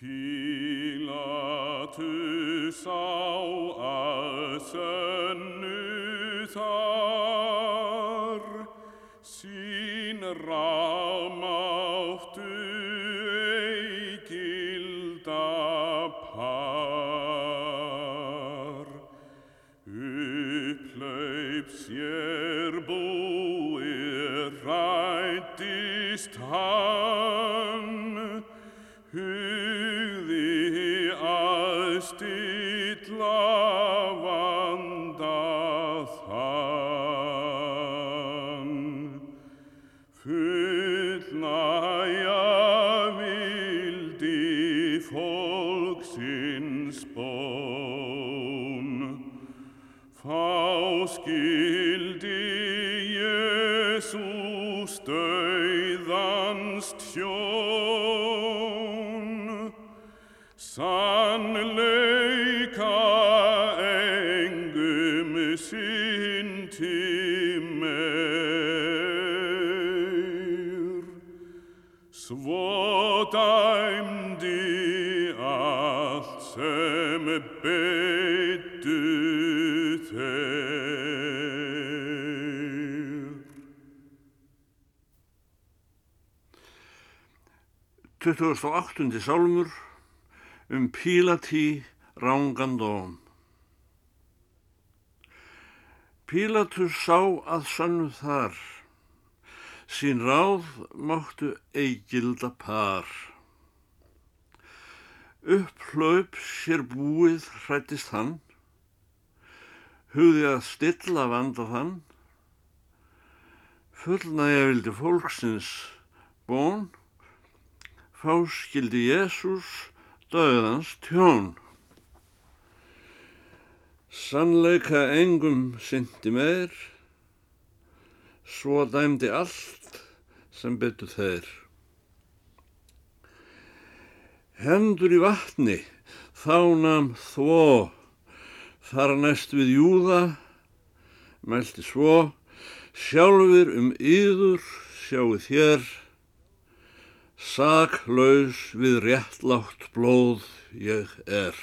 Pílatus á að sönnu þar, sín rámáttu ei gilda par. Upplaup sér búið rættist hann, stilla vanda þann. Fullnæja vildi fólksins bón, Fá skildi Jésús dauðans tjón, Sannleika engum synti meir. Svo dæmdi allt sem beittu þeir. 28. sálmur um Pílatí rángandóm. Pílatus sá að sönnu þar, sín ráð máttu eigilda par. Upplaup sér búið hrættist hann, hugði að stilla vanda þann, fullnægja vildi fólksins bón, fá skildi Jésús döðans tjón. Sannleika engum syndi meir, svo dæmdi allt sem betur þeir. Hendur í vatni, þá nam þvó, þar næst við júða, mælti svo, sjálfur um yður sjáu þér, saklaus við réttlátt blóð ég er.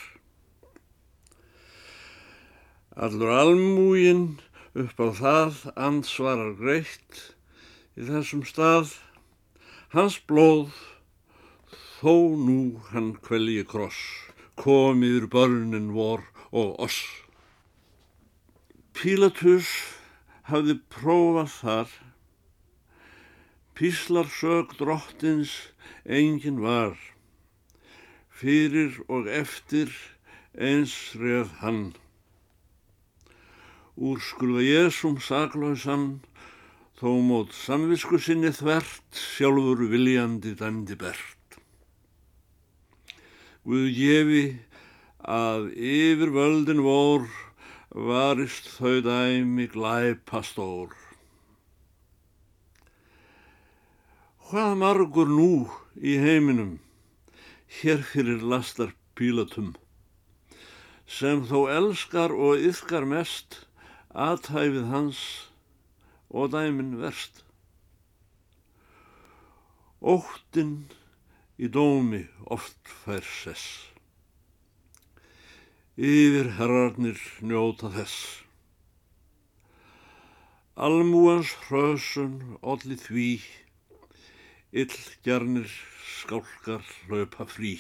Allur almúgin upp á það ansvarar greitt í þessum stað, hans blóð þó nú hann kvelji kross, komiður börnin vor og oss. Pílatus hafði prófað þar Píslarsög drottins engin var, fyrir og eftir eins reð hann. Úrskurða Jésum saklausan, þó mót samvisku sinni þvert, sjálfur viljandi dæmdi bert. Guð gefi að yfir völdin vor varist þau dæmi glæpastór. Hvað margur nú í heiminum, hér fyrir lastar pílatum, sem þó elskar og yfkar mest aðhæfið hans og dæmin verst. Óttin í dómi oft fær sess. Yfir herrarnir njóta þess. Almúans hrösun olli því illgjarnir skálkar hlaupa frí.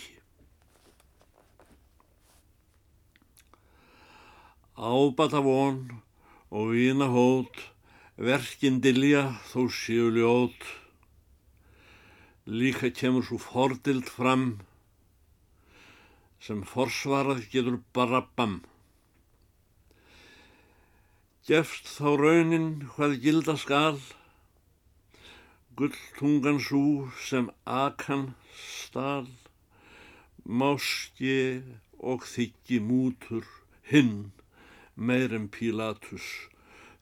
Ábata von og vína hót, verkin dilja þó séu ljót. Líka kemur svo fordild fram, sem forsvarað getur bara bam. Gefst þá raunin hvað gilda skal, gulltungan svo sem akan stal, máski og þykki mútur hinn meir en Pílatus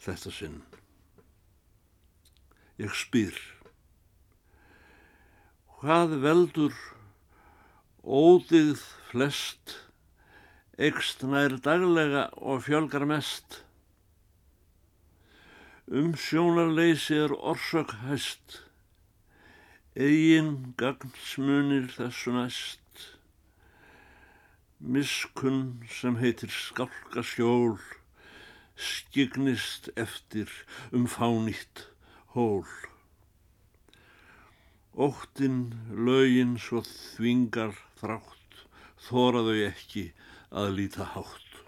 þetta sinn. Ég spyr, hvað veldur ódið flest, ekst nær daglega og fjölgar mest? Um sjónarleysi er orsök hæst, eigin gagnsmunir þessu næst, Miskunn sem heitir skálka skjól, skignist eftir um fánýtt hól. Óttinn lögin svo þvingar þrátt, þóraðu ekki að líta hátt.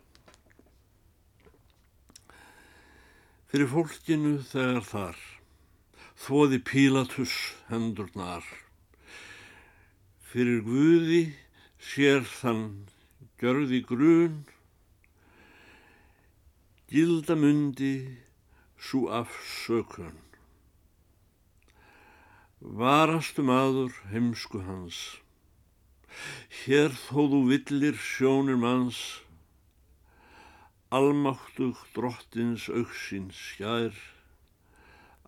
Fyrir fólkinu þegar þar, þóði Pílatus hendurnar. Fyrir Guði sér þann gjörði grun, gildamundi svo afsökun. Varastu maður heimsku hans, hér þó þú villir sjónir manns, almáttug drottins auksins skær,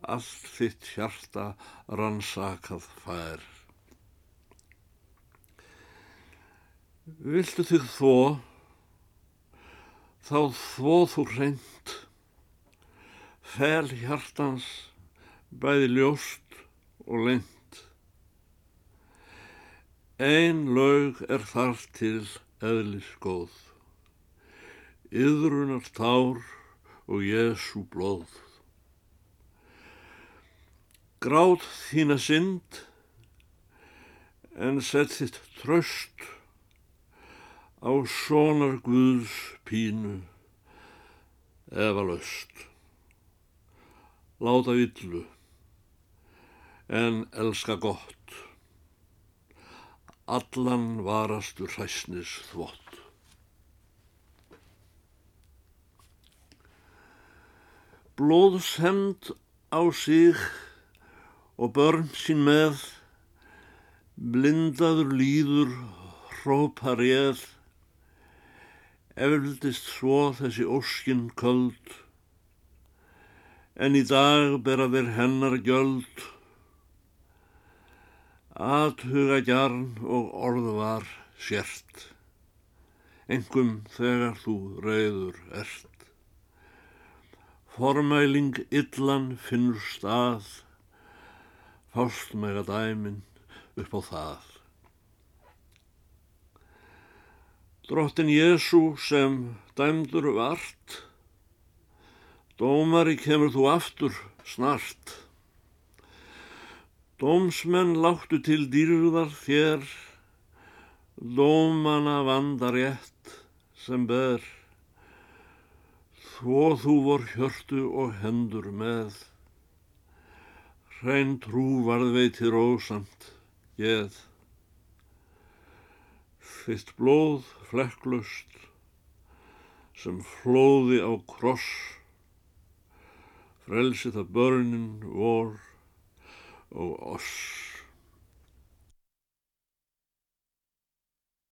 allt þitt hjarta rannsakað fær. Viltu þig þó, þá þó þú reynd, fel hjartans bæði ljóst og leint. Ein laug er þar til eðlis góð, yðrunar tár og Jésu blóð. Grátt þína synd, en sett þitt tröst á sonar Guðs pínu efa löst. Láta villu en elska gott. Allan varastur hræsnis þvott. Blóðsend á sig og börn sín með, blindaður líður, hrópar ég, efldist svo þessi óskin köld, en í dag bera þeir hennar gjöld, aðhuga gjarn og orð var sért, engum þegar þú reyður ert. Formæling illan finnur stað, fást mega dæmin upp á það. Drottin Jésu sem dæmdur vart, dómari kemur þú aftur snart. Dómsmenn láttu til dýrðar þér, dómana vandar rétt sem ber, þó þú vor hjörtu og hendur með. Hrein trú varðveitir ósamt, geð. Þitt blóð flekklust sem flóði á kross frelsið að börnin vor og oss.